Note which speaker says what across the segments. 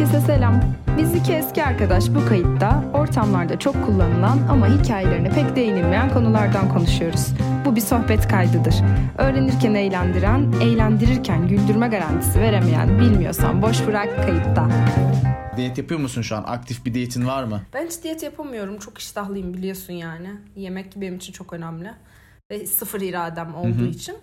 Speaker 1: Herkese selam. Biz iki eski arkadaş bu kayıtta ortamlarda çok kullanılan ama hikayelerine pek değinilmeyen konulardan konuşuyoruz. Bu bir sohbet kaydıdır. Öğrenirken eğlendiren, eğlendirirken güldürme garantisi veremeyen bilmiyorsan boş bırak kayıtta.
Speaker 2: Diyet yapıyor musun şu an? Aktif bir diyetin var mı?
Speaker 3: Ben hiç diyet yapamıyorum. Çok iştahlıyım biliyorsun yani. Yemek benim için çok önemli. Ve sıfır iradem olduğu için.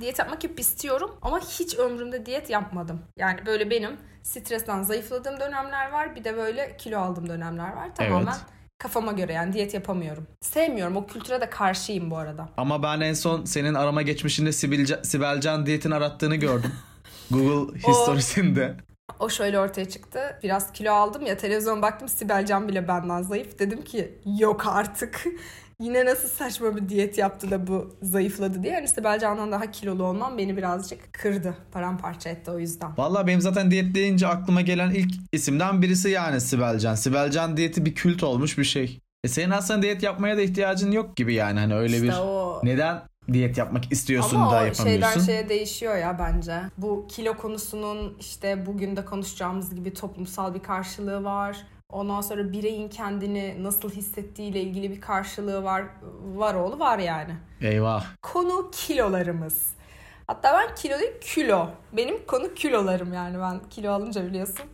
Speaker 3: Diyet yapmak hep istiyorum ama hiç ömrümde diyet yapmadım. Yani böyle benim stresten zayıfladığım dönemler var. Bir de böyle kilo aldığım dönemler var. Tamamen
Speaker 2: Evet.
Speaker 3: kafama göre yani diyet yapamıyorum. Sevmiyorum. O kültüre de karşıyım bu arada.
Speaker 2: Ama ben en son senin arama geçmişinde Sibelca, Sibelcan diyetini arattığını gördüm. Google historisinde.
Speaker 3: O şöyle ortaya çıktı. Biraz kilo aldım ya televizyon baktım Sibel Can bile benden zayıf. Dedim ki yok artık. Yine nasıl saçma bir diyet yaptı da bu zayıfladı diye. Yani Sibel Can'dan daha kilolu olmam beni birazcık kırdı. Paramparça etti o yüzden.
Speaker 2: Valla benim zaten diyet deyince aklıma gelen ilk isimden birisi yani Sibelcan. Sibelcan diyeti bir kült olmuş bir şey. E senin aslında diyet yapmaya da ihtiyacın yok gibi yani hani öyle
Speaker 3: İşte
Speaker 2: bir
Speaker 3: o-
Speaker 2: neden diyet yapmak istiyorsun
Speaker 3: Ama
Speaker 2: da yapamıyorsun.
Speaker 3: şeyden şeye değişiyor ya bence. Bu kilo konusunun işte bugün de konuşacağımız gibi toplumsal bir karşılığı var. Ondan sonra bireyin kendini nasıl hissettiğiyle ilgili bir karşılığı var. Var oğlu var yani.
Speaker 2: Eyvah.
Speaker 3: Konu kilolarımız. Hatta ben kilo değil kilo. Benim konu kilolarım yani ben kilo alınca biliyorsun.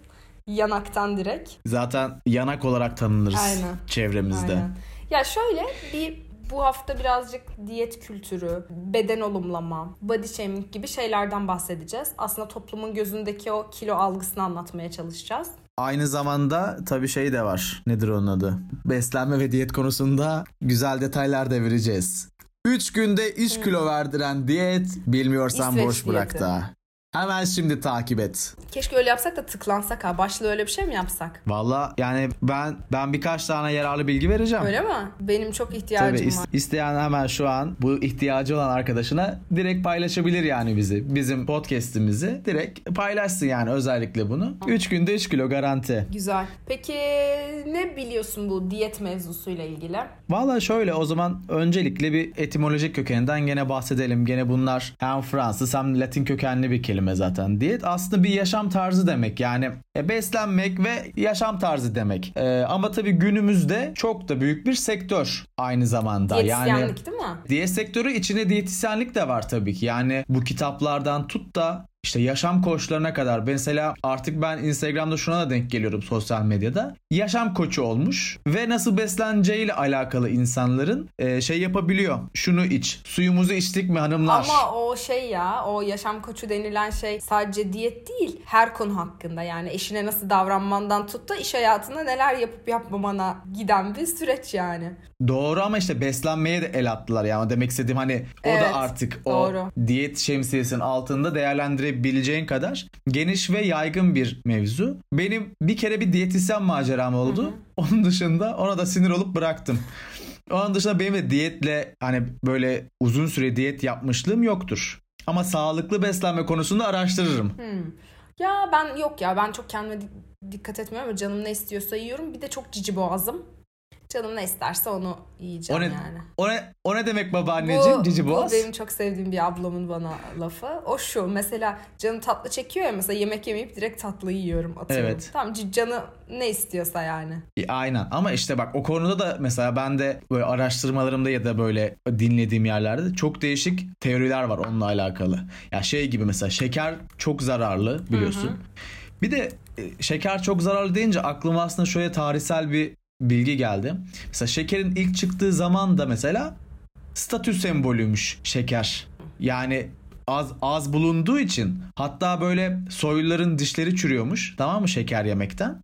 Speaker 3: Yanaktan direkt.
Speaker 2: Zaten yanak olarak tanınırız
Speaker 3: Aynen.
Speaker 2: çevremizde.
Speaker 3: Aynen. Ya şöyle bir bu hafta birazcık diyet kültürü, beden olumlama, body shaming gibi şeylerden bahsedeceğiz. Aslında toplumun gözündeki o kilo algısını anlatmaya çalışacağız.
Speaker 2: Aynı zamanda tabii şey de var. Nedir onun adı? Beslenme ve diyet konusunda güzel detaylar da vereceğiz. 3 günde 3 kilo verdiren diyet bilmiyorsan
Speaker 3: İsveç
Speaker 2: boş bırak
Speaker 3: diyeti.
Speaker 2: da. Hemen şimdi takip et.
Speaker 3: Keşke öyle yapsak da tıklansak ha. Başlığı öyle bir şey mi yapsak?
Speaker 2: Valla yani ben ben birkaç tane yararlı bilgi vereceğim.
Speaker 3: Öyle mi? Benim çok
Speaker 2: Tabii
Speaker 3: ihtiyacım
Speaker 2: is-
Speaker 3: var.
Speaker 2: isteyen hemen şu an bu ihtiyacı olan arkadaşına direkt paylaşabilir yani bizi. Bizim podcast'imizi direkt paylaşsın yani özellikle bunu. 3 günde 3 kilo garanti.
Speaker 3: Güzel. Peki ne biliyorsun bu diyet mevzusuyla ilgili?
Speaker 2: Valla şöyle o zaman öncelikle bir etimolojik kökeninden gene bahsedelim. Gene bunlar hem Fransız hem Latin kökenli bir kelime zaten. Diyet aslında bir yaşam tarzı demek. Yani e, beslenmek ve yaşam tarzı demek. E, ama tabii günümüzde çok da büyük bir sektör aynı zamanda. Yani
Speaker 3: değil mi?
Speaker 2: Diyet sektörü içinde diyetisyenlik de var tabii ki. Yani bu kitaplardan tut da işte yaşam koçlarına kadar. Mesela artık ben Instagram'da şuna da denk geliyorum sosyal medyada. Yaşam koçu olmuş ve nasıl besleneceğiyle alakalı insanların e, şey yapabiliyor. Şunu iç. Suyumuzu içtik mi hanımlar?
Speaker 3: Ama o şey ya o yaşam koçu denilen şey sadece diyet değil her konu hakkında yani eşine nasıl davranmandan tut da iş hayatında neler yapıp yapmamana giden bir süreç yani.
Speaker 2: Doğru ama işte beslenmeye de el attılar yani demek istediğim hani o
Speaker 3: Evet,
Speaker 2: da artık
Speaker 3: doğru.
Speaker 2: o diyet şemsiyesinin altında değerlendirebileceğin kadar geniş ve yaygın bir mevzu. Benim bir kere bir diyetisyen maceram oldu. Onun dışında ona da sinir olup bıraktım. Onun dışında benim de diyetle hani böyle uzun süre diyet yapmışlığım yoktur. Ama sağlıklı beslenme konusunda araştırırım.
Speaker 3: Ya ben yok ya ben çok kendime di- dikkat etmiyorum canım ne istiyorsa yiyorum. Bir de çok cici boğazım. Canım ne isterse onu
Speaker 2: O
Speaker 3: yiyeceğim
Speaker 2: ne,
Speaker 3: yani.
Speaker 2: o ne, o ne demek babaanneciğim
Speaker 3: Bu,
Speaker 2: cici
Speaker 3: bu
Speaker 2: boğaz?
Speaker 3: benim çok sevdiğim bir ablamın bana lafı. O şu mesela canım tatlı çekiyor ya mesela yemek yemeyip direkt tatlı yiyorum atıyorum.
Speaker 2: Evet.
Speaker 3: Tamam canı ne istiyorsa yani.
Speaker 2: E, Aynen ama işte bak o konuda da mesela ben de böyle araştırmalarımda ya da böyle dinlediğim yerlerde de çok değişik teoriler var onunla alakalı. Ya şey gibi mesela şeker çok zararlı biliyorsun. Bir de e, şeker çok zararlı deyince aklıma aslında şöyle tarihsel bir bilgi geldi. Mesela şekerin ilk çıktığı zaman da mesela statü sembolüymüş şeker. Yani az az bulunduğu için hatta böyle soyluların dişleri çürüyormuş tamam mı şeker yemekten.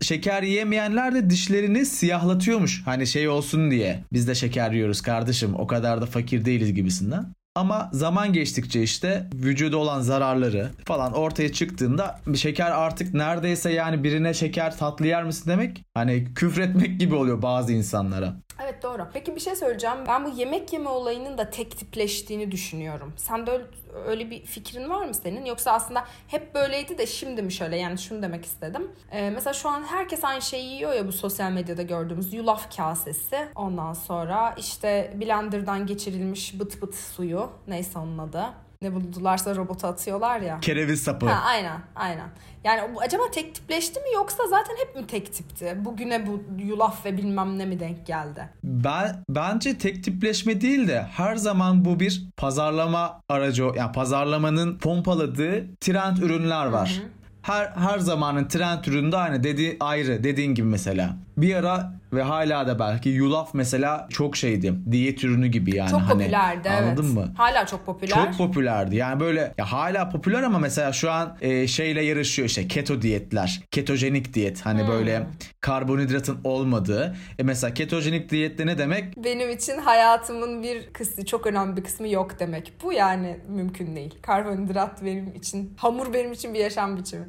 Speaker 2: Şeker yiyemeyenler de dişlerini siyahlatıyormuş. Hani şey olsun diye. Biz de şeker yiyoruz kardeşim. O kadar da fakir değiliz gibisinden. Ama zaman geçtikçe işte vücuda olan zararları falan ortaya çıktığında şeker artık neredeyse yani birine şeker tatlı yer misin demek hani küfretmek gibi oluyor bazı insanlara.
Speaker 3: Evet doğru. Peki bir şey söyleyeceğim. Ben bu yemek yeme olayının da tek tipleştiğini düşünüyorum. Sende öyle, öyle bir fikrin var mı senin? Yoksa aslında hep böyleydi de şimdi mi şöyle? Yani şunu demek istedim. Ee, mesela şu an herkes aynı şeyi yiyor ya bu sosyal medyada gördüğümüz yulaf kasesi. Ondan sonra işte blenderdan geçirilmiş bıt bıt suyu. Neyse onun adı. Ne buldularsa robota atıyorlar ya.
Speaker 2: Kereviz sapı.
Speaker 3: Ha, aynen aynen. Yani acaba tek tipleşti mi yoksa zaten hep mi tek tipti? Bugüne bu yulaf ve bilmem ne mi denk geldi?
Speaker 2: Ben bence tek tipleşme değil de her zaman bu bir pazarlama aracı yani pazarlamanın pompaladığı trend ürünler var. Hı hı her her zamanın trend üründe aynı dedi ayrı dediğin gibi mesela. Bir ara ve hala da belki yulaf mesela çok şeydi. Diyet ürünü gibi yani.
Speaker 3: Çok
Speaker 2: hani,
Speaker 3: popülerdi
Speaker 2: anladın
Speaker 3: evet.
Speaker 2: mı?
Speaker 3: Hala çok popüler.
Speaker 2: Çok popülerdi. Yani böyle ya hala popüler ama mesela şu an e, şeyle yarışıyor işte keto diyetler. Ketojenik diyet. Hani hmm. böyle karbonhidratın olmadığı. E mesela ketojenik diyette ne demek?
Speaker 3: Benim için hayatımın bir kısmı çok önemli bir kısmı yok demek. Bu yani mümkün değil. Karbonhidrat benim için, hamur benim için bir yaşam biçimi.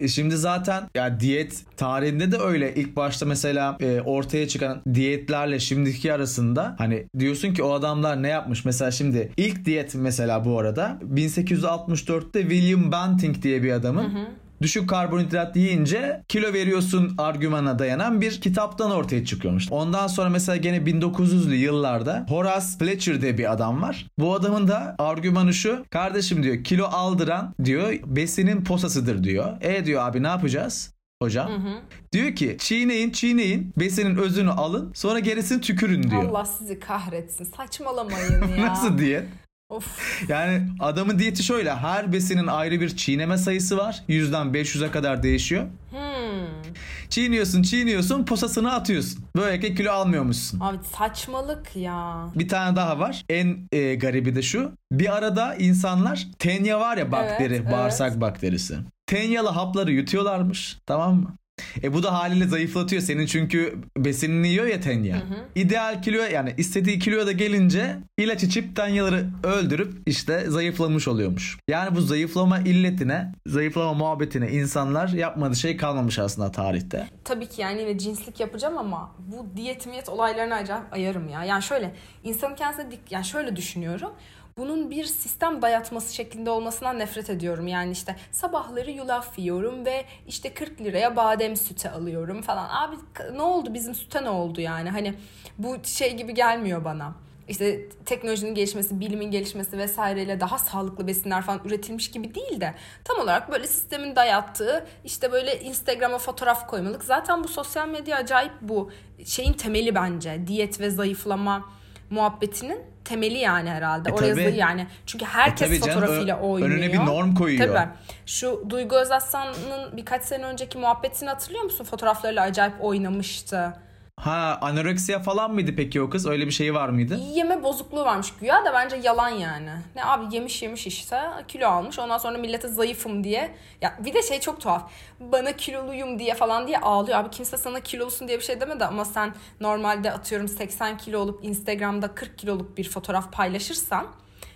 Speaker 2: E şimdi zaten ya diyet tarihinde de öyle. İlk başta mesela e, ortaya çıkan diyetlerle şimdiki arasında hani diyorsun ki o adamlar ne yapmış? Mesela şimdi ilk diyet mesela bu arada 1864'te William Banting diye bir adamın hı hı düşük karbonhidrat yiyince kilo veriyorsun argümana dayanan bir kitaptan ortaya çıkıyormuş. Ondan sonra mesela gene 1900'lü yıllarda Horace Fletcher diye bir adam var. Bu adamın da argümanı şu. Kardeşim diyor kilo aldıran diyor besinin posasıdır diyor. E diyor abi ne yapacağız? hocam. Hı hı. Diyor ki çiğneyin çiğneyin besinin özünü alın sonra gerisini tükürün diyor.
Speaker 3: Allah sizi kahretsin saçmalamayın ya.
Speaker 2: Nasıl diyet? Of. Yani adamın diyeti şöyle. Her besinin ayrı bir çiğneme sayısı var. Yüzden 500'e kadar değişiyor. Hmm. Çiğniyorsun çiğniyorsun posasını atıyorsun. Böylelikle kilo almıyormuşsun.
Speaker 3: Abi saçmalık ya.
Speaker 2: Bir tane daha var. En e, garibi de şu. Bir arada insanlar tenya var ya bakteri, evet, bağırsak evet. bakterisi. Tenyalı hapları yutuyorlarmış. Tamam mı? E bu da haliyle zayıflatıyor senin çünkü besinini yiyor ya Tenya. Hı hı. İdeal kilo yani istediği kiloya da gelince ilaç içip Tenyaları öldürüp işte zayıflamış oluyormuş. Yani bu zayıflama illetine, zayıflama muhabbetine insanlar yapmadığı şey kalmamış aslında tarihte.
Speaker 3: Tabii ki yani yine cinslik yapacağım ama bu diyet miyet olaylarına acayip ayarım ya. Yani şöyle insanın kendisine dik yani şöyle düşünüyorum bunun bir sistem dayatması şeklinde olmasından nefret ediyorum. Yani işte sabahları yulaf yiyorum ve işte 40 liraya badem sütü alıyorum falan. Abi ne oldu bizim süte ne oldu yani? Hani bu şey gibi gelmiyor bana işte teknolojinin gelişmesi, bilimin gelişmesi vesaireyle daha sağlıklı besinler falan üretilmiş gibi değil de tam olarak böyle sistemin dayattığı işte böyle Instagram'a fotoğraf koymalık. Zaten bu sosyal medya acayip bu şeyin temeli bence. Diyet ve zayıflama muhabbetinin temeli yani herhalde. E, Oraya tabii. yani. Çünkü herkes e, fotoğrafıyla canım, oynuyor.
Speaker 2: Önüne bir norm koyuyor.
Speaker 3: Tabii. Şu Duygu Özaslan'ın birkaç sene önceki muhabbetini hatırlıyor musun? Fotoğraflarıyla acayip oynamıştı.
Speaker 2: Ha anoreksiya falan mıydı peki o kız? Öyle bir şey var mıydı?
Speaker 3: Yeme bozukluğu varmış güya da bence yalan yani. Ne abi yemiş yemiş işte kilo almış. Ondan sonra millete zayıfım diye. Ya bir de şey çok tuhaf. Bana kiloluyum diye falan diye ağlıyor. Abi kimse sana kilolusun diye bir şey demedi ama sen normalde atıyorum 80 kilo olup Instagram'da 40 kiloluk bir fotoğraf paylaşırsan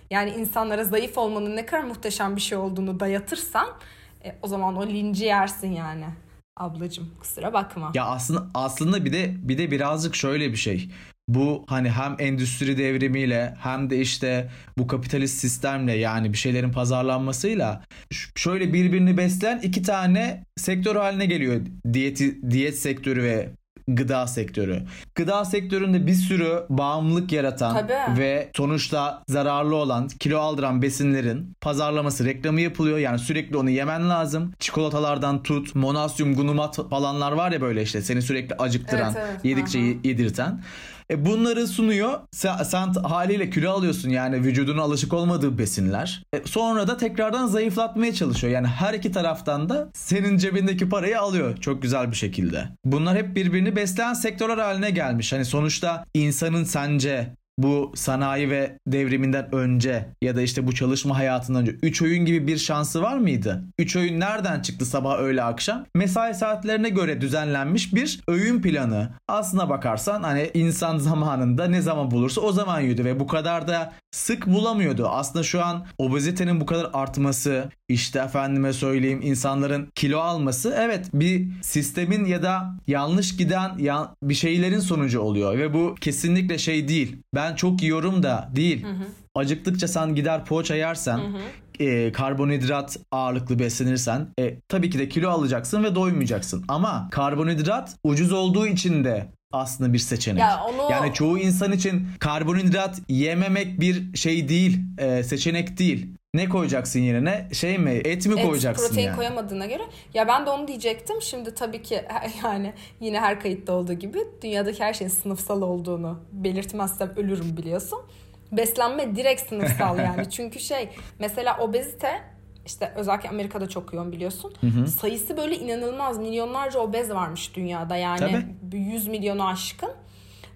Speaker 3: yani insanlara zayıf olmanın ne kadar muhteşem bir şey olduğunu dayatırsan e, o zaman o linci yersin yani ablacım kusura bakma.
Speaker 2: Ya aslında aslında bir de bir de birazcık şöyle bir şey. Bu hani hem endüstri devrimiyle hem de işte bu kapitalist sistemle yani bir şeylerin pazarlanmasıyla şöyle birbirini besleyen iki tane sektör haline geliyor. Diyeti, diyet sektörü ve gıda sektörü. Gıda sektöründe bir sürü bağımlılık yaratan Tabii. ve sonuçta zararlı olan, kilo aldıran besinlerin pazarlaması, reklamı yapılıyor. Yani sürekli onu yemen lazım. Çikolatalardan tut, monasyum, gunumat falanlar var ya böyle işte seni sürekli acıktıran, evet, evet. yedikçe Aha. yedirten. E bunları sunuyor. Sen, sen haliyle kilo alıyorsun yani vücuduna alışık olmadığı besinler. E sonra da tekrardan zayıflatmaya çalışıyor. Yani her iki taraftan da senin cebindeki parayı alıyor çok güzel bir şekilde. Bunlar hep birbirini besleyen sektörler haline gelmiş. Hani sonuçta insanın sence bu sanayi ve devriminden önce ya da işte bu çalışma hayatından önce 3 oyun gibi bir şansı var mıydı? 3 oyun nereden çıktı sabah öğle akşam? Mesai saatlerine göre düzenlenmiş bir öğün planı. Aslına bakarsan hani insan zamanında ne zaman bulursa o zaman yiyordu ve bu kadar da sık bulamıyordu. Aslında şu an obezitenin bu kadar artması, işte efendime söyleyeyim insanların kilo alması evet bir sistemin ya da yanlış giden ya, bir şeylerin sonucu oluyor ve bu kesinlikle şey değil. Ben çok yiyorum da değil. Hı hı. Acıktıkça sen gider poğaça yersen hı hı. E, karbonhidrat ağırlıklı beslenirsen e, tabii ki de kilo alacaksın ve doymayacaksın. Ama karbonhidrat ucuz olduğu için de aslında bir seçenek. Ya onu... Yani çoğu insan için karbonhidrat yememek bir şey değil, e, seçenek değil. Ne koyacaksın yerine? Şey mi? Et mi
Speaker 3: Et,
Speaker 2: koyacaksın
Speaker 3: protein
Speaker 2: yani?
Speaker 3: koyamadığına göre. Ya ben de onu diyecektim. Şimdi tabii ki yani yine her kayıtta olduğu gibi dünyadaki her şeyin sınıfsal olduğunu belirtmezsem ölürüm biliyorsun. Beslenme direkt sınıfsal yani. Çünkü şey mesela obezite işte özellikle Amerika'da çok yoğun biliyorsun. Sayısı böyle inanılmaz. Milyonlarca obez varmış dünyada. Yani
Speaker 2: Tabii.
Speaker 3: 100 milyonu aşkın.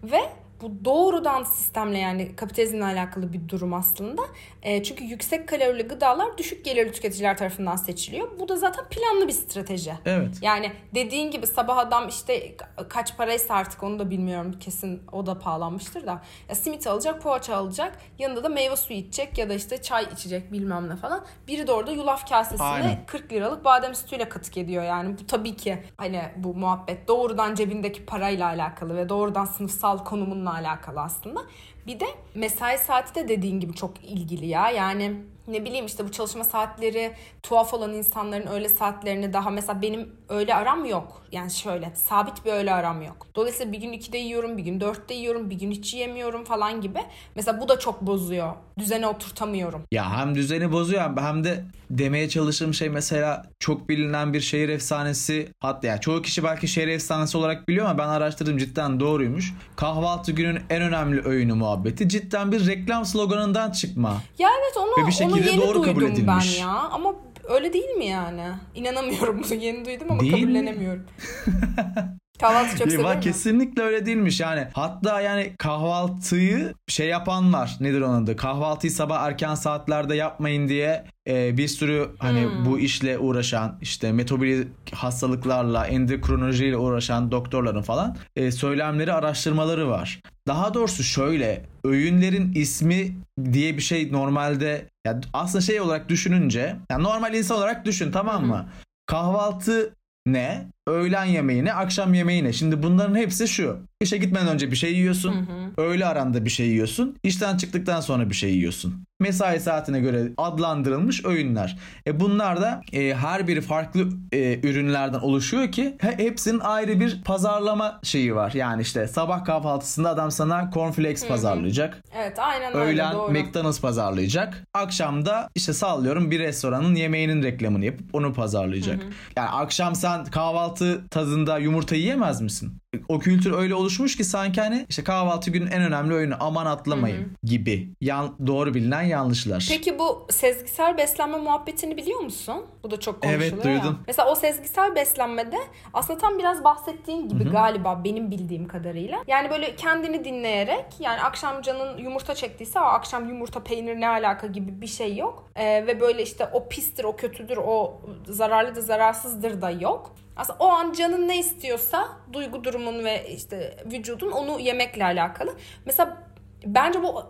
Speaker 3: Ve bu doğrudan sistemle yani kapitalizmle alakalı bir durum aslında. E, çünkü yüksek kalorili gıdalar düşük gelirli tüketiciler tarafından seçiliyor. Bu da zaten planlı bir strateji.
Speaker 2: Evet.
Speaker 3: Yani dediğin gibi sabah adam işte kaç paraysa artık onu da bilmiyorum kesin o da pahalanmıştır da. Ya simit alacak, poğaça alacak. Yanında da meyve suyu içecek ya da işte çay içecek bilmem ne falan. Biri de orada yulaf kasesine
Speaker 2: Aynen.
Speaker 3: 40 liralık badem sütüyle katık ediyor yani. Bu tabii ki hani bu muhabbet doğrudan cebindeki parayla alakalı ve doğrudan sınıfsal konumunla alakalı aslında. Bir de mesai saati de dediğin gibi çok ilgili ya. Yani ne bileyim işte bu çalışma saatleri tuhaf olan insanların öğle saatlerini daha mesela benim öğle aram yok. Yani şöyle sabit bir öğle aram yok. Dolayısıyla bir gün 2'de yiyorum, bir gün 4'te yiyorum, bir gün hiç yemiyorum falan gibi. Mesela bu da çok bozuyor. Düzene oturtamıyorum.
Speaker 2: Ya hem düzeni bozuyor hem de demeye çalıştığım şey mesela çok bilinen bir şehir efsanesi hatta ya çoğu kişi belki şehir efsanesi olarak biliyor ama ben araştırdım cidden doğruymuş. Kahvaltı günün en önemli öğünü muhabbeti cidden bir reklam sloganından çıkma.
Speaker 3: Ya evet onu,
Speaker 2: Ve bir şekilde
Speaker 3: onu yeni
Speaker 2: doğru kabul
Speaker 3: duydum
Speaker 2: edilmiş.
Speaker 3: ben ya. Ama öyle değil mi yani? İnanamıyorum bunu yeni duydum ama
Speaker 2: Değil mi?
Speaker 3: kabullenemiyorum. Kahvaltı çok
Speaker 2: Ya
Speaker 3: seviyorum.
Speaker 2: kesinlikle öyle değilmiş yani. Hatta yani kahvaltıyı şey yapan var. Nedir onun adı? Kahvaltıyı sabah erken saatlerde yapmayın diye e, bir sürü hani
Speaker 3: Hmm.
Speaker 2: bu işle uğraşan işte metabolik hastalıklarla endokrinolojiyle uğraşan doktorların falan e, söylemleri araştırmaları var. Daha doğrusu şöyle öğünlerin ismi diye bir şey normalde ya aslında şey olarak düşününce yani normal insan olarak düşün tamam mı? Kahvaltı ne? Öğlen yemeği ne? Akşam yemeği ne? Şimdi bunların hepsi şu. İşe gitmeden önce bir şey yiyorsun. Öğle aranda bir şey yiyorsun. İşten çıktıktan sonra bir şey yiyorsun. Mesai saatine göre adlandırılmış öğünler. E bunlar da e, her biri farklı e, ürünlerden oluşuyor ki he- hepsinin ayrı bir pazarlama şeyi var. Yani işte sabah kahvaltısında adam sana cornflakes pazarlayacak.
Speaker 3: Evet aynen öyle
Speaker 2: Öğlen
Speaker 3: doğru.
Speaker 2: McDonald's pazarlayacak. Akşamda işte sallıyorum bir restoranın yemeğinin reklamını yapıp onu pazarlayacak. Yani akşam sen kahvaltı tadında yumurta yiyemez misin? O kültür öyle oluşmuş ki sanki hani işte kahvaltı günün en önemli öğünü aman atlamayın gibi. Yan, doğru bilinen yanlışlar.
Speaker 3: Peki bu sezgisel beslenme muhabbetini biliyor musun? Bu da çok konuşuluyor
Speaker 2: Evet,
Speaker 3: ya.
Speaker 2: duydum.
Speaker 3: Mesela o sezgisel beslenmede aslında tam biraz bahsettiğin gibi galiba benim bildiğim kadarıyla. Yani böyle kendini dinleyerek yani akşam canın yumurta çektiyse o akşam yumurta peynir ne alaka gibi bir şey yok. Ee, ve böyle işte o pistir o kötüdür o zararlıdır zararsızdır da yok. Aslında o an canın ne istiyorsa duygu durumun ve işte vücudun onu yemekle alakalı. Mesela Bence bu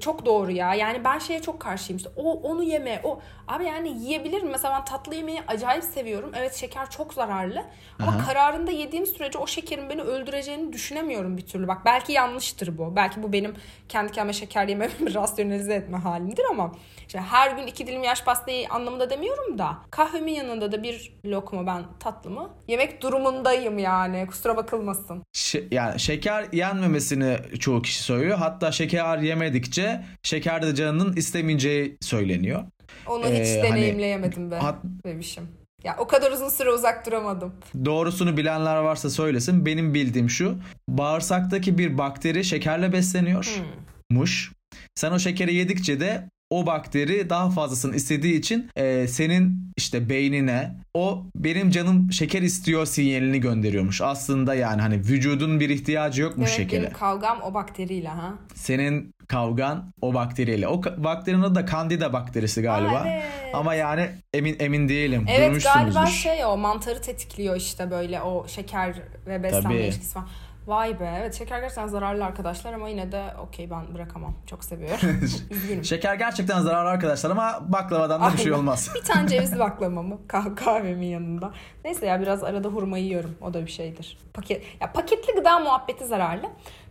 Speaker 3: çok doğru ya. Yani ben şeye çok karşıyım işte. O onu yeme. O abi yani yiyebilir mi? Mesela ben tatlı yemeği acayip seviyorum. Evet şeker çok zararlı. Ama
Speaker 2: Aha.
Speaker 3: kararında yediğim sürece o şekerin beni öldüreceğini düşünemiyorum bir türlü. Bak belki yanlıştır bu. Belki bu benim kendi kendime şeker yememi rasyonelize etme halimdir ama işte her gün iki dilim yaş pastayı anlamında demiyorum da kahvemin yanında da bir lokma ben tatlımı yemek durumundayım yani. Kusura bakılmasın.
Speaker 2: Şe- yani şeker yenmemesini çoğu kişi söylüyor. Hatta şeker yemedikçe şeker de canının istemeyeceği söyleniyor.
Speaker 3: Onu
Speaker 2: Ee,
Speaker 3: hiç
Speaker 2: hani-
Speaker 3: deneyimleyemedim be
Speaker 2: Hat-
Speaker 3: bebişim. Ya o kadar uzun süre uzak duramadım.
Speaker 2: Doğrusunu bilenler varsa söylesin. Benim bildiğim şu. Bağırsaktaki bir bakteri şekerle besleniyormuş. Sen o şekeri yedikçe de o bakteri daha fazlasını istediği için e, senin işte beynine o benim canım şeker istiyor sinyalini gönderiyormuş. Aslında yani hani vücudun bir ihtiyacı yokmuş
Speaker 3: Demek
Speaker 2: şekere.
Speaker 3: benim kavgam o bakteriyle ha.
Speaker 2: Senin kavgan o bakteriyle. O bakterinin adı da Candida bakterisi galiba.
Speaker 3: Aa, evet.
Speaker 2: Ama yani emin emin değilim.
Speaker 3: Evet galiba şey o mantarı tetikliyor işte böyle o şeker ve beslenme
Speaker 2: Tabii.
Speaker 3: ilişkisi falan. Vay be evet şeker gerçekten zararlı arkadaşlar ama yine de okey ben bırakamam. Çok seviyorum. Üzgünüm.
Speaker 2: Şeker gerçekten zararlı arkadaşlar ama baklavadan da bir şey olmaz.
Speaker 3: bir tane cevizli baklava mı? Kah- kahvemin yanında. Neyse ya biraz arada hurma yiyorum. O da bir şeydir. Paket ya paketli gıda muhabbeti zararlı.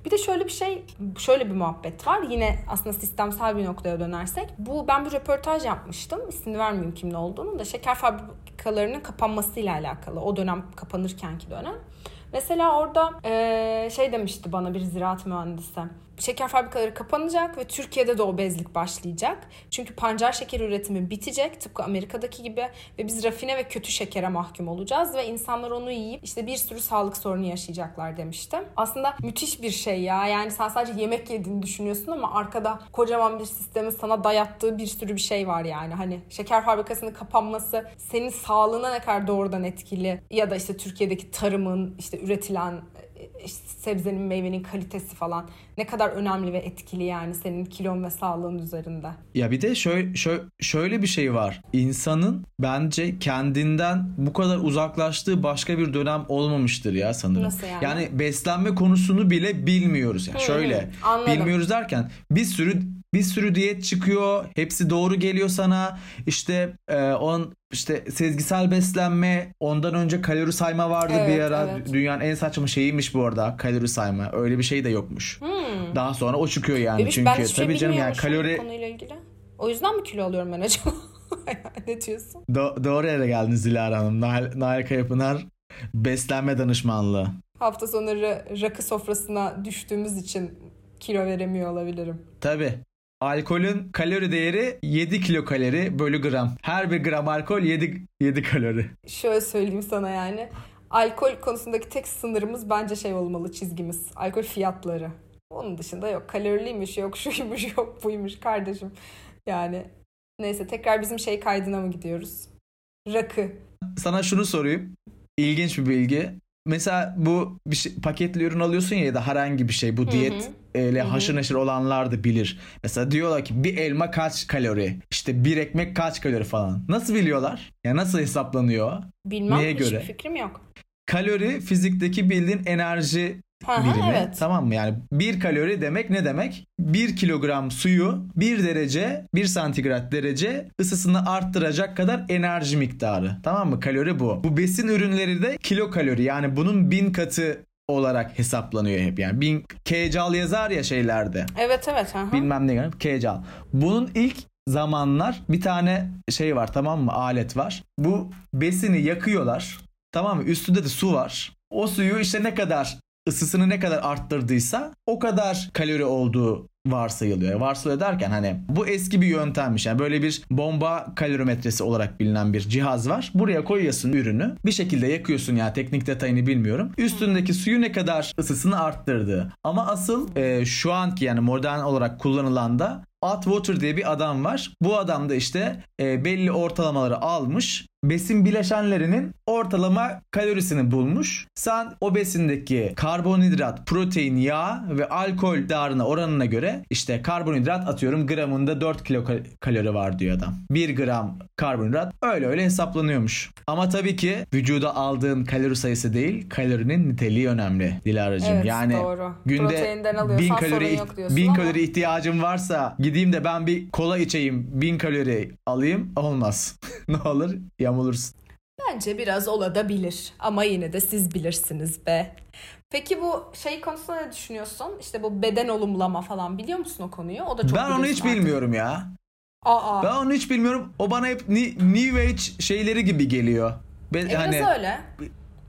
Speaker 3: Bir de şöyle bir şey, şöyle bir muhabbet var. Yine aslında sistemsel bir noktaya dönersek. Bu ben bir röportaj yapmıştım. İsmini vermeyeyim kimin olduğunu da. Şeker fabrikalarının kapanmasıyla alakalı. O dönem kapanırkenki dönem. Mesela orada eee, şey demişti bana bir ziraat mühendisi. Şeker fabrikaları kapanacak ve Türkiye'de de obezlik başlayacak. Çünkü pancar şeker üretimi bitecek tıpkı Amerika'daki gibi ve biz rafine ve kötü şekere mahkum olacağız ve insanlar onu yiyip işte bir sürü sağlık sorunu yaşayacaklar demiştim. Aslında müthiş bir şey ya. Yani sen sadece yemek yediğini düşünüyorsun ama arkada kocaman bir sistemin sana dayattığı bir sürü bir şey var yani. Hani şeker fabrikasının kapanması senin sağlığına ne kadar doğrudan etkili ya da işte Türkiye'deki tarımın işte üretilen işte sebzenin meyvenin kalitesi falan ne kadar önemli ve etkili yani senin kilon ve sağlığın üzerinde.
Speaker 2: Ya bir de şöyle, şöyle, şöyle bir şey var. İnsanın bence kendinden bu kadar uzaklaştığı başka bir dönem olmamıştır ya sanırım.
Speaker 3: Nasıl yani?
Speaker 2: Yani beslenme konusunu bile bilmiyoruz. Yani şöyle
Speaker 3: anladım.
Speaker 2: bilmiyoruz derken bir sürü bir sürü diyet çıkıyor. Hepsi doğru geliyor sana. İşte e, on işte sezgisel beslenme, ondan önce kalori sayma vardı
Speaker 3: Evet,
Speaker 2: bir ara.
Speaker 3: evet.
Speaker 2: Dünyanın en saçma şeyiymiş bu arada kalori sayma. Öyle bir şey de yokmuş. Daha sonra o çıkıyor yani
Speaker 3: Bebiş,
Speaker 2: çünkü
Speaker 3: ben şey
Speaker 2: tabii canım yani kalori
Speaker 3: konuyla ilgili. O yüzden mi kilo alıyorum ben acaba? ne diyorsun?
Speaker 2: Do- doğru yere geldiniz Dilara Hanım. Nail, Nail Kayapınar beslenme danışmanlığı.
Speaker 3: Hafta sonları rakı sofrasına düştüğümüz için kilo veremiyor olabilirim.
Speaker 2: Tabii. Alkolün kalori değeri 7 kilokalori bölü gram. Her bir gram alkol 7, 7 kalori.
Speaker 3: Şöyle söyleyeyim sana yani. Alkol konusundaki tek sınırımız bence şey olmalı çizgimiz. Alkol fiyatları. Onun dışında yok kaloriliymiş yok şuymuş yok buymuş kardeşim. Yani neyse tekrar bizim şey kaydına mı gidiyoruz? Rakı.
Speaker 2: Sana şunu sorayım. İlginç bir bilgi. Mesela bu bir şey, paketli ürün alıyorsun ya ya da herhangi bir şey bu diyet ile haşır neşir olanlar da bilir. Mesela diyorlar ki bir elma kaç kalori? İşte bir ekmek kaç kalori falan. Nasıl biliyorlar? Ya nasıl hesaplanıyor?
Speaker 3: Bilmem
Speaker 2: Neye göre?
Speaker 3: fikrim yok.
Speaker 2: Kalori fizikteki bildiğin enerji
Speaker 3: Aha,
Speaker 2: birimi.
Speaker 3: evet.
Speaker 2: Tamam mı? Yani bir kalori demek ne demek? Bir kilogram suyu bir derece, bir santigrat derece ısısını arttıracak kadar enerji miktarı. Tamam mı? Kalori bu. Bu besin ürünleri de kilo kalori. Yani bunun bin katı olarak hesaplanıyor hep. Yani bin kcal yazar ya şeylerde.
Speaker 3: Evet evet. Aha.
Speaker 2: Bilmem ne yani kcal. Bunun ilk zamanlar bir tane şey var tamam mı? Alet var. Bu besini yakıyorlar. Tamam mı? Üstünde de su var. O suyu işte ne kadar ısısını ne kadar arttırdıysa o kadar kalori olduğu varsayılıyor. Varsayılıyor derken hani bu eski bir yöntemmiş. Yani böyle bir bomba kalorimetresi olarak bilinen bir cihaz var. Buraya koyuyorsun ürünü. Bir şekilde yakıyorsun yani teknik detayını bilmiyorum. Üstündeki suyu ne kadar ısısını arttırdığı. Ama asıl e, şu anki yani modern olarak kullanılan da Atwater diye bir adam var. Bu adam da işte e, belli ortalamaları almış. Besin bileşenlerinin ortalama kalorisini bulmuş. Sen o besindeki karbonhidrat, protein, yağ ve alkol değerine oranına göre işte karbonhidrat atıyorum gramında 4 kilo kalori var diyor adam. 1 gram karbonhidrat öyle öyle hesaplanıyormuş. Ama tabii ki vücuda aldığın kalori sayısı değil kalorinin niteliği önemli Dilara'cığım.
Speaker 3: Evet,
Speaker 2: yani
Speaker 3: doğru.
Speaker 2: günde
Speaker 3: Proteinden alıyorsan
Speaker 2: 1000
Speaker 3: sorun
Speaker 2: kalori,
Speaker 3: yok diyorsun
Speaker 2: 1000
Speaker 3: ama-
Speaker 2: kalori ihtiyacım varsa gideyim de ben bir kola içeyim 1000 kalori alayım olmaz. ne olur yamulursun.
Speaker 3: Bence biraz olabilir ama yine de siz bilirsiniz be. Peki bu şey konusunda ne düşünüyorsun? İşte bu beden olumlama falan biliyor musun o konuyu? O da çok
Speaker 2: ben onu hiç
Speaker 3: artık.
Speaker 2: bilmiyorum ya.
Speaker 3: Aa.
Speaker 2: Ben onu hiç bilmiyorum. O bana hep New Age şeyleri gibi geliyor. Be-
Speaker 3: E biraz
Speaker 2: hani
Speaker 3: öyle.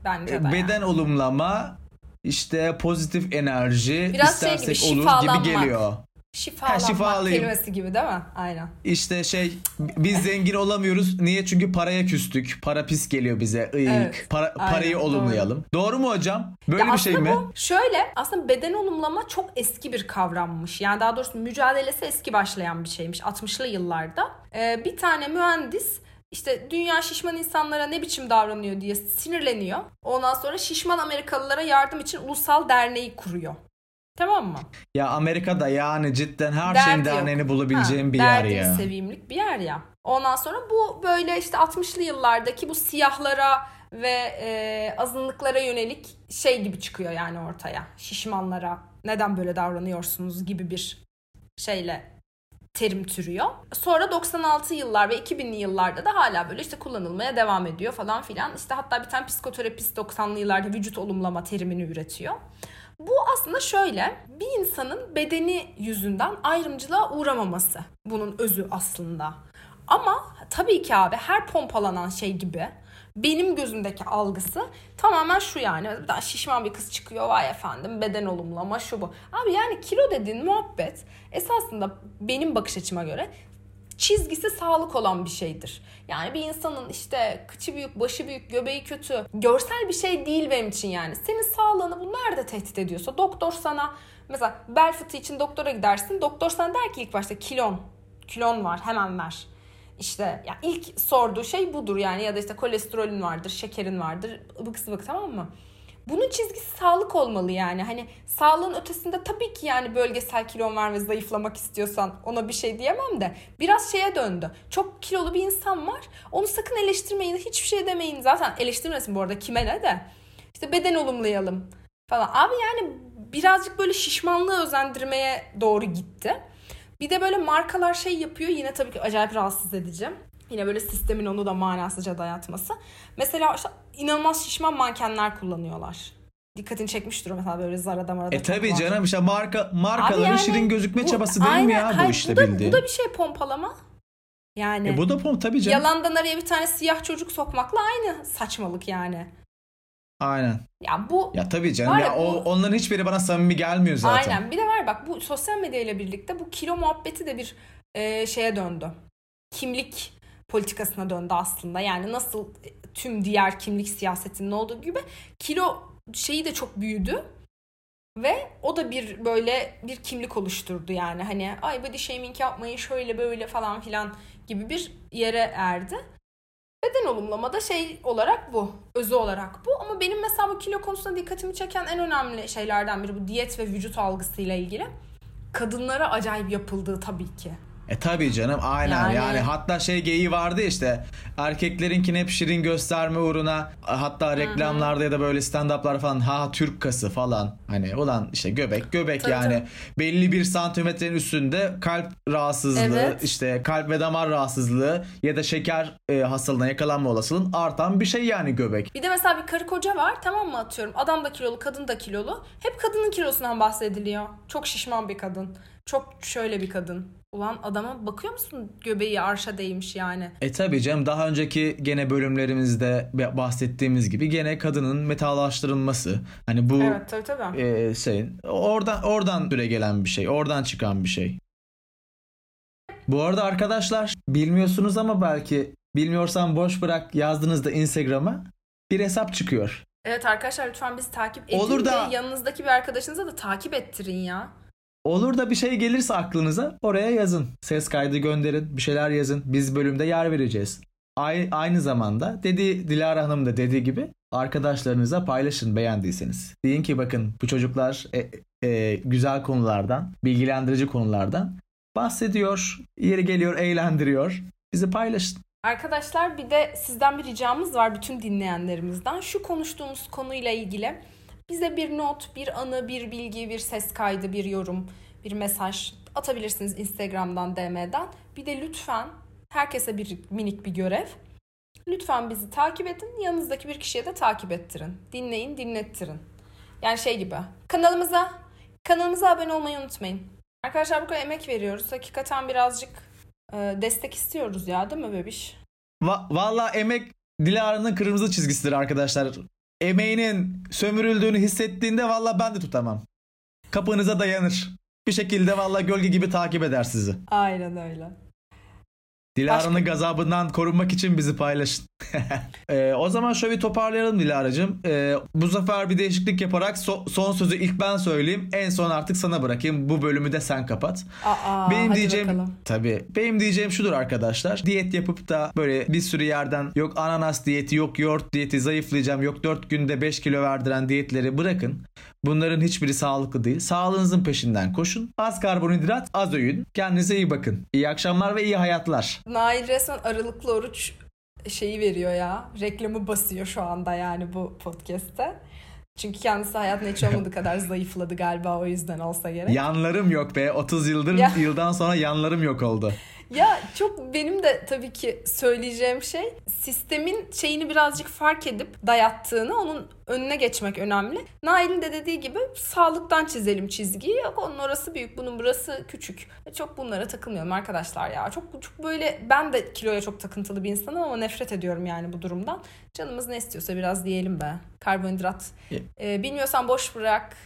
Speaker 3: Bence de.
Speaker 2: beden
Speaker 3: yani.
Speaker 2: olumlama işte pozitif enerji
Speaker 3: Biraz şey
Speaker 2: istersek
Speaker 3: gibi,
Speaker 2: olur gibi geliyor.
Speaker 3: Şifalanmak
Speaker 2: Ha, şifalıyım.
Speaker 3: kelimesi gibi değil mi? Aynen.
Speaker 2: İşte şey biz zengin olamıyoruz. Niye? Çünkü paraya küstük. Para pis geliyor bize. Iyik.
Speaker 3: Evet,
Speaker 2: Para,
Speaker 3: aynen,
Speaker 2: parayı
Speaker 3: doğru.
Speaker 2: olumlayalım. Doğru. mu hocam? Böyle
Speaker 3: Ya
Speaker 2: bir şey mi?
Speaker 3: bu şöyle aslında beden olumlama çok eski bir kavrammış. Yani daha doğrusu mücadelesi eski başlayan bir şeymiş 60'lı yıllarda. Ee, bir tane mühendis işte dünya şişman insanlara ne biçim davranıyor diye sinirleniyor. Ondan sonra şişman Amerikalılara yardım için ulusal derneği kuruyor. Tamam mı?
Speaker 2: Ya Amerika'da yani cidden her
Speaker 3: Derdi
Speaker 2: şeyin derneğini bulabileceğim
Speaker 3: Ha,
Speaker 2: bir yer ya.
Speaker 3: sevimlik bir yer ya. Ondan sonra bu böyle işte 60'lı yıllardaki bu siyahlara ve e, azınlıklara yönelik şey gibi çıkıyor yani ortaya. Şişmanlara neden böyle davranıyorsunuz gibi bir şeyle terim türüyor. Sonra 96 yıllar ve 2000'li yıllarda da hala böyle işte kullanılmaya devam ediyor falan filan. İşte hatta bir tane psikoterapist 90'lı yıllarda vücut olumlama terimini üretiyor. Bu aslında şöyle bir insanın bedeni yüzünden ayrımcılığa uğramaması bunun özü aslında. Ama tabii ki abi her pompalanan şey gibi benim gözümdeki algısı tamamen şu yani. Daha şişman bir kız çıkıyor vay efendim beden olumlama şu bu. Abi yani kilo dediğin muhabbet esasında benim bakış açıma göre çizgisi sağlık olan bir şeydir. Yani bir insanın işte kıçı büyük, başı büyük, göbeği kötü, görsel bir şey değil benim için yani. Senin sağlığını bu nerede tehdit ediyorsa doktor sana mesela bel fıtığı için doktora gidersin. Doktor sana der ki ilk başta kilon, kilon var hemen ver. İşte ya ilk sorduğu şey budur yani ya da işte kolesterolün vardır, şekerin vardır, ıbık sıvık tamam mı? Bunun çizgisi sağlık olmalı yani. Hani sağlığın ötesinde tabii ki yani bölgesel kilon var ve zayıflamak istiyorsan ona bir şey diyemem de biraz şeye döndü. Çok kilolu bir insan var. Onu sakın eleştirmeyin. Hiçbir şey demeyin. Zaten eleştirmesin bu arada kime ne de. İşte beden olumlayalım falan. Abi yani birazcık böyle şişmanlığı özendirmeye doğru gitti. Bir de böyle markalar şey yapıyor yine tabii ki acayip rahatsız edici. Yine böyle sistemin onu da manasızca dayatması. Mesela işte inanılmaz şişman mankenler kullanıyorlar. Dikkatini çekmiştir mesela böyle Zara'da marada.
Speaker 2: E tabii canım işte marka markaların yani, şirin gözükme bu, çabası değil aynen, mi ya hayır, bu işte
Speaker 3: bu da,
Speaker 2: bildiğin.
Speaker 3: Bu da bir şey pompalama. Yani.
Speaker 2: E bu da pomp tabii canım.
Speaker 3: Yalandan araya bir tane siyah çocuk sokmakla aynı saçmalık yani.
Speaker 2: Aynen.
Speaker 3: Ya bu
Speaker 2: Ya tabii canım ya, ya bu, o onların hiçbiri bana samimi gelmiyor zaten.
Speaker 3: Aynen. Bir de var bak bu sosyal medya ile birlikte bu kilo muhabbeti de bir e, şeye döndü. Kimlik politikasına döndü aslında. Yani nasıl tüm diğer kimlik siyasetinin olduğu gibi kilo şeyi de çok büyüdü. Ve o da bir böyle bir kimlik oluşturdu yani hani ay body shaming yapmayın şöyle böyle falan filan gibi bir yere erdi. Beden olumlamada şey olarak bu. Özü olarak bu. Ama benim mesela bu kilo konusunda dikkatimi çeken en önemli şeylerden biri bu diyet ve vücut algısıyla ilgili. Kadınlara acayip yapıldığı tabii ki.
Speaker 2: E tabii canım aynen yani, yani hatta şey geyiği vardı işte erkeklerinkin hep şirin gösterme uğruna hatta reklamlarda Hı-hı. ya da böyle stand-up'lar falan ha Türk kası falan hani ulan işte göbek göbek tabii, yani tabii. belli bir santimetrenin üstünde kalp rahatsızlığı evet. işte kalp ve damar rahatsızlığı ya da şeker e, hastalığına yakalanma olasılığın artan bir şey yani göbek.
Speaker 3: Bir de mesela bir karı koca var tamam mı atıyorum adam da kilolu kadın da kilolu hep kadının kilosundan bahsediliyor çok şişman bir kadın çok şöyle bir kadın Ulan adama bakıyor musun göbeği arşa değmiş yani.
Speaker 2: E tabi canım daha önceki gene bölümlerimizde bahsettiğimiz gibi gene kadının metalaştırılması. Hani bu
Speaker 3: evet, tabii, tabii.
Speaker 2: E, şey, oradan oradan süre gelen bir şey. Oradan çıkan bir şey. Bu arada arkadaşlar bilmiyorsunuz ama belki bilmiyorsan boş bırak yazdığınızda Instagram'a bir hesap çıkıyor.
Speaker 3: Evet arkadaşlar lütfen bizi takip edin Olur da... yanınızdaki bir arkadaşınıza da takip ettirin ya.
Speaker 2: Olur da bir şey gelirse aklınıza oraya yazın. Ses kaydı gönderin, bir şeyler yazın. Biz bölümde yer vereceğiz. Aynı zamanda dedi Dilara Hanım da dediği gibi arkadaşlarınıza paylaşın beğendiyseniz. Deyin ki bakın bu çocuklar e, e, güzel konulardan, bilgilendirici konulardan bahsediyor, yeri geliyor, eğlendiriyor. Bizi paylaşın.
Speaker 3: Arkadaşlar bir de sizden bir ricamız var bütün dinleyenlerimizden. Şu konuştuğumuz konuyla ilgili bize bir not, bir anı, bir bilgi, bir ses kaydı, bir yorum, bir mesaj atabilirsiniz Instagram'dan, DM'den. Bir de lütfen herkese bir minik bir görev. Lütfen bizi takip edin. Yanınızdaki bir kişiye de takip ettirin. Dinleyin, dinlettirin. Yani şey gibi. Kanalımıza kanalımıza abone olmayı unutmayın. Arkadaşlar bu kadar emek veriyoruz. Hakikaten birazcık e, destek istiyoruz ya değil mi bebiş?
Speaker 2: Va- Valla emek Dilara'nın kırmızı çizgisidir arkadaşlar emeğinin sömürüldüğünü hissettiğinde valla ben de tutamam. Kapınıza dayanır. Bir şekilde valla gölge gibi takip eder sizi.
Speaker 3: Aynen öyle.
Speaker 2: Dilara'nın Başka... gazabından korunmak için bizi paylaşın. ee, o zaman şöyle bir toparlayalım Dilara'cığım. Ee, bu sefer bir değişiklik yaparak so- son sözü ilk ben söyleyeyim. En son artık sana bırakayım. Bu bölümü de sen kapat.
Speaker 3: Aa, benim diyeceğim bakalım.
Speaker 2: tabii. Benim diyeceğim şudur arkadaşlar. Diyet yapıp da böyle bir sürü yerden yok ananas diyeti, yok yoğurt diyeti, zayıflayacağım, yok 4 günde 5 kilo verdiren diyetleri bırakın. Bunların hiçbiri sağlıklı değil. Sağlığınızın peşinden koşun. Az karbonhidrat, az öğün. Kendinize iyi bakın. İyi akşamlar ve iyi hayatlar.
Speaker 3: Nail resmen aralıklı oruç şeyi veriyor ya. Reklamı basıyor şu anda yani bu podcast'te. Çünkü kendisi hayatında hiç olmadığı kadar zayıfladı galiba o yüzden olsa gerek.
Speaker 2: Yanlarım yok be. 30 yıldır ya. yıldan sonra yanlarım yok oldu.
Speaker 3: Ya çok benim de tabii ki söyleyeceğim şey sistemin şeyini birazcık fark edip dayattığını onun önüne geçmek önemli. Nail'in de dediği gibi sağlıktan çizelim çizgiyi. Yok onun orası büyük, bunun burası küçük. Çok bunlara takılmıyorum arkadaşlar ya. Çok çok böyle ben de kiloya çok takıntılı bir insanım ama nefret ediyorum yani bu durumdan. Canımız ne istiyorsa biraz diyelim be. Karbonhidrat. Ee, bilmiyorsan boş bırak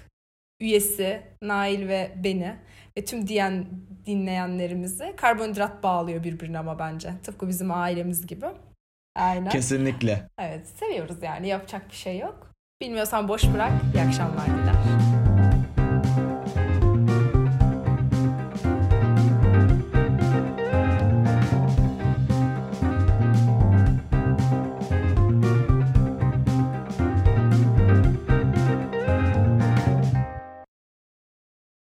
Speaker 3: üyesi Nail ve beni ve tüm diyen dinleyenlerimizi karbonhidrat bağlıyor birbirine ama bence. Tıpkı bizim ailemiz gibi. Aynen.
Speaker 2: Kesinlikle.
Speaker 3: Evet seviyoruz yani yapacak bir şey yok. Bilmiyorsan boş bırak. İyi akşamlar diler.